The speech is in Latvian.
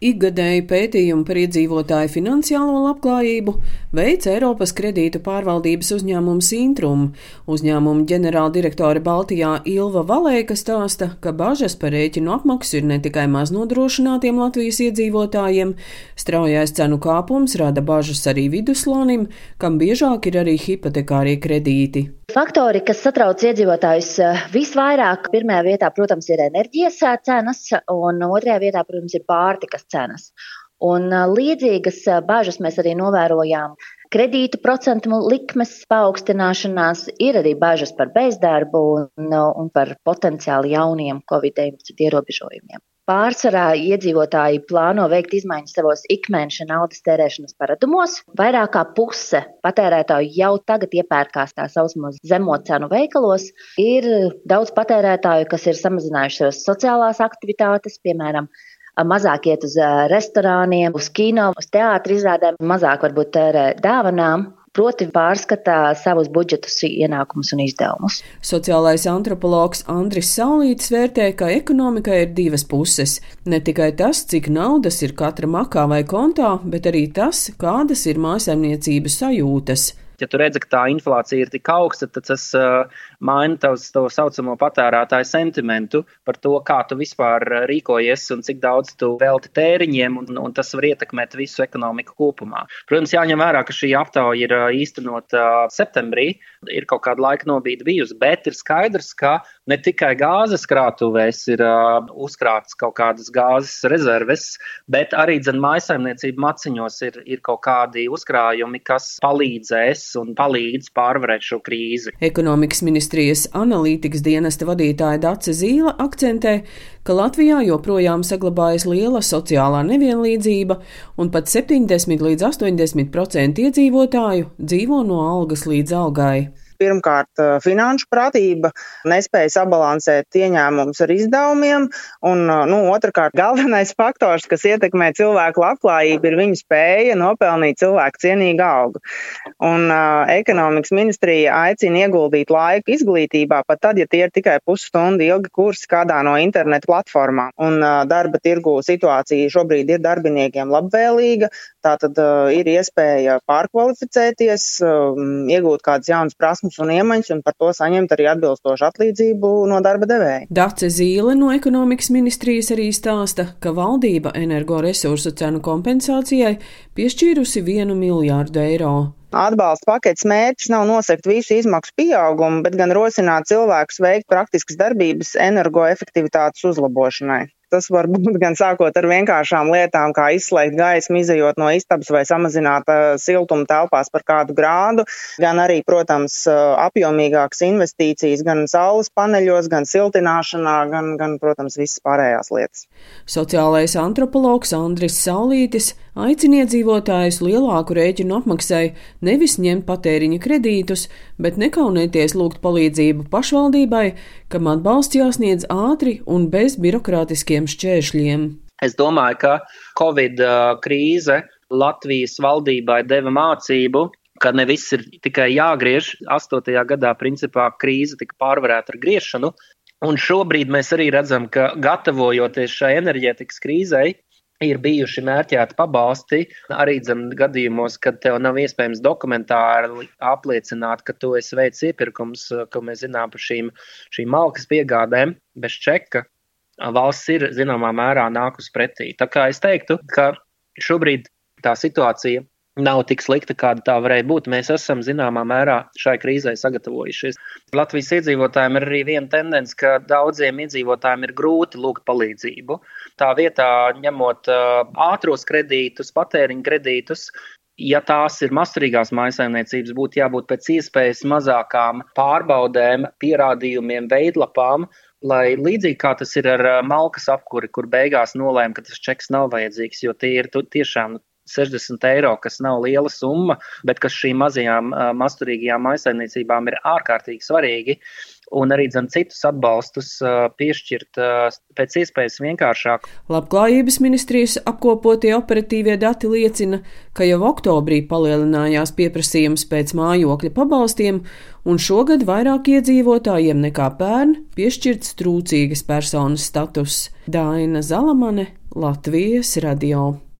Ikgadēju pētījumu par iedzīvotāju finansiālo labklājību veids Eiropas kredītu pārvaldības uzņēmums Intrum. Uzņēmuma ģenerāldirektore Baltijā Ilva Valēka stāsta, ka bažas par rēķinu apmaksu ir ne tikai maznodrošinātiem Latvijas iedzīvotājiem, straujais cenu kāpums rada bažas arī viduslonim, kam biežāk ir arī hipotekārie kredīti. Faktori, kas satrauc iedzīvotājus eh, visvairāk, pirmajā vietā, protams, ir enerģijas eh, cenas, un otrajā vietā, protams, ir pārtikas cenas. Un eh, līdzīgas bažas mēs arī novērojām. Kredītu procentu likmes paaugstināšanās ir arī bažas par bezdarbu un, un par potenciāli jauniem Covid-19 ierobežojumiem. Pārsvarā iedzīvotāji plāno veikt izmaiņas savos ikmēneša naudas tērēšanas paradumos. Vairāk kā puse patērētāju jau tagad iepērkās tā saucamos zemo cenu veikalos. Ir daudz patērētāju, kas ir samazinājušas sociālās aktivitātes, piemēram, mazāk iet uz restorāniem, uz kino, uz teātris izrādēm, mazāk varbūt tērē dāvanām proti pārskatā savus budžetus, ienākumus un izdevumus. Sociālais antropologs Andris Saulītis vērtē, ka ekonomikai ir divas puses. Ne tikai tas, cik naudas ir katra makā vai kontā, bet arī tas, kādas ir mājasemniecības sajūtas ja tu redzi, ka tā inflācija ir tik augsta, tad tas uh, maina tavs, to saucamo patērētāju sentimentu par to, kā tu vispār uh, rīkojies un cik daudz tu velti tēriņiem, un, un tas var ietekmēt visu ekonomiku kopumā. Protams, jāņem vērā, ka šī aptauja ir uh, īstenota uh, septembrī, ir kaut kāda laika nobīde bijusi, bet ir skaidrs, ka ne tikai gāzes krātuvēs ir uh, uzkrātas kaut kādas gāzes rezerves, bet arī dzen mājasaimniecību maciņos ir, ir kaut kādi uzkrājumi, kas palīdzēs un palīdz pārvarēt šo krīzi. Ekonomikas ministrijas analītikas dienesta vadītāja Dace Zīla akcentē, ka Latvijā joprojām saglabājas liela sociālā nevienlīdzība, un pat 70 līdz 80% iedzīvotāju dzīvo no algas līdz algai pirmkārt finanšu pratība, nespēja sabalansēt ieņēmumus ar izdevumiem, un nu, otrkārt galvenais faktors, kas ietekmē cilvēku labklājību, ir viņa spēja nopelnīt cilvēku cienīgu algu. Un uh, ekonomikas ministrija aicina ieguldīt laiku izglītībā, pat tad, ja tie ir tikai pusstundu ilgi kursi kādā no internetu platformām. Un uh, darba tirgu situācija šobrīd ir darbiniekiem labvēlīga, tātad uh, ir iespēja pārkvalificēties, uh, iegūt kādas jaunas prasmes prasmes un iemaņas un par to saņemt arī atbilstošu atlīdzību no darba devēja. Dace Zīle no ekonomikas ministrijas arī stāsta, ka valdība energoresursu cenu kompensācijai piešķīrusi vienu miljārdu eiro. Atbalsta paketes mērķis nav nosegt visu izmaksu pieaugumu, bet gan rosināt cilvēkus veikt praktiskas darbības energoefektivitātes uzlabošanai. Tas var būt gan sākot ar vienkāršām lietām, kā izslēgt gaismu, izējot no istabas vai samazināt uh, siltumu telpās par kādu grādu, gan arī, protams, uh, apjomīgākas investīcijas gan saules paneļos, gan siltināšanā, gan, gan protams, visas pārējās lietas. Sociālais antropologs Andris Saulītis aicina iedzīvotājus lielāku rēķinu apmaksai nevis ņemt patēriņa kredītus, bet nekaunēties lūgt palīdzību pašvaldībai, kam atbalsts jāsniedz ātri un bez birokrātiskiem šķēršļiem. Es domāju, ka Covid krīze Latvijas valdībai deva mācību, ka ne viss ir tikai jāgriež. 8. gadā principā krīze tika pārvarēta ar griešanu, un šobrīd mēs arī redzam, ka gatavojoties šai enerģētikas krīzei, ir bijuši mērķēti pabalsti arī dzem, gadījumos, kad tev nav iespējams dokumentāri apliecināt, ka tu esi veicis iepirkums, ko mēs zinām par šīm, šīm malkas piegādēm bez čeka. Valsts ir zināmā mērā nākus pretī. Tā kā es teiktu, ka šobrīd tā situācija nav tik slikta, kāda tā varēja būt. Mēs esam zināmā mērā šai krīzē sagatavojušies. Latvijas iedzīvotājiem ir arī viena tendence, ka daudziem iedzīvotājiem ir grūti lūgt palīdzību. Tā vietā, ņemot ātros kredītus, patēriņa kredītus, ja tās ir masturīgās maisaimniecības, būtu jābūt pēc iespējas mazākām pārbaudēm, pierādījumiem, veidlapām, lai līdzīgi kā tas ir ar malkas apkuri, kur beigās nolēma, ka tas čeks nav vajadzīgs, jo tie ir tiešām 60 eiro, kas nav liela summa, bet kas šīm mazajām masturīgajām maisaimniecībām ir ārkārtīgi svarīgi. Un arī dzem, citus atbalstus piešķirt pēc iespējas vienkāršāk. Labklājības ministrijas apkopotie operatīvie dati liecina, ka jau oktobrī palielinājās pieprasījums pēc mājokļa pabalstiem, un šogad vairāk iedzīvotājiem nekā pērn piešķirts trūcīgas personas status. Daina Zalamane, Latvijas radio.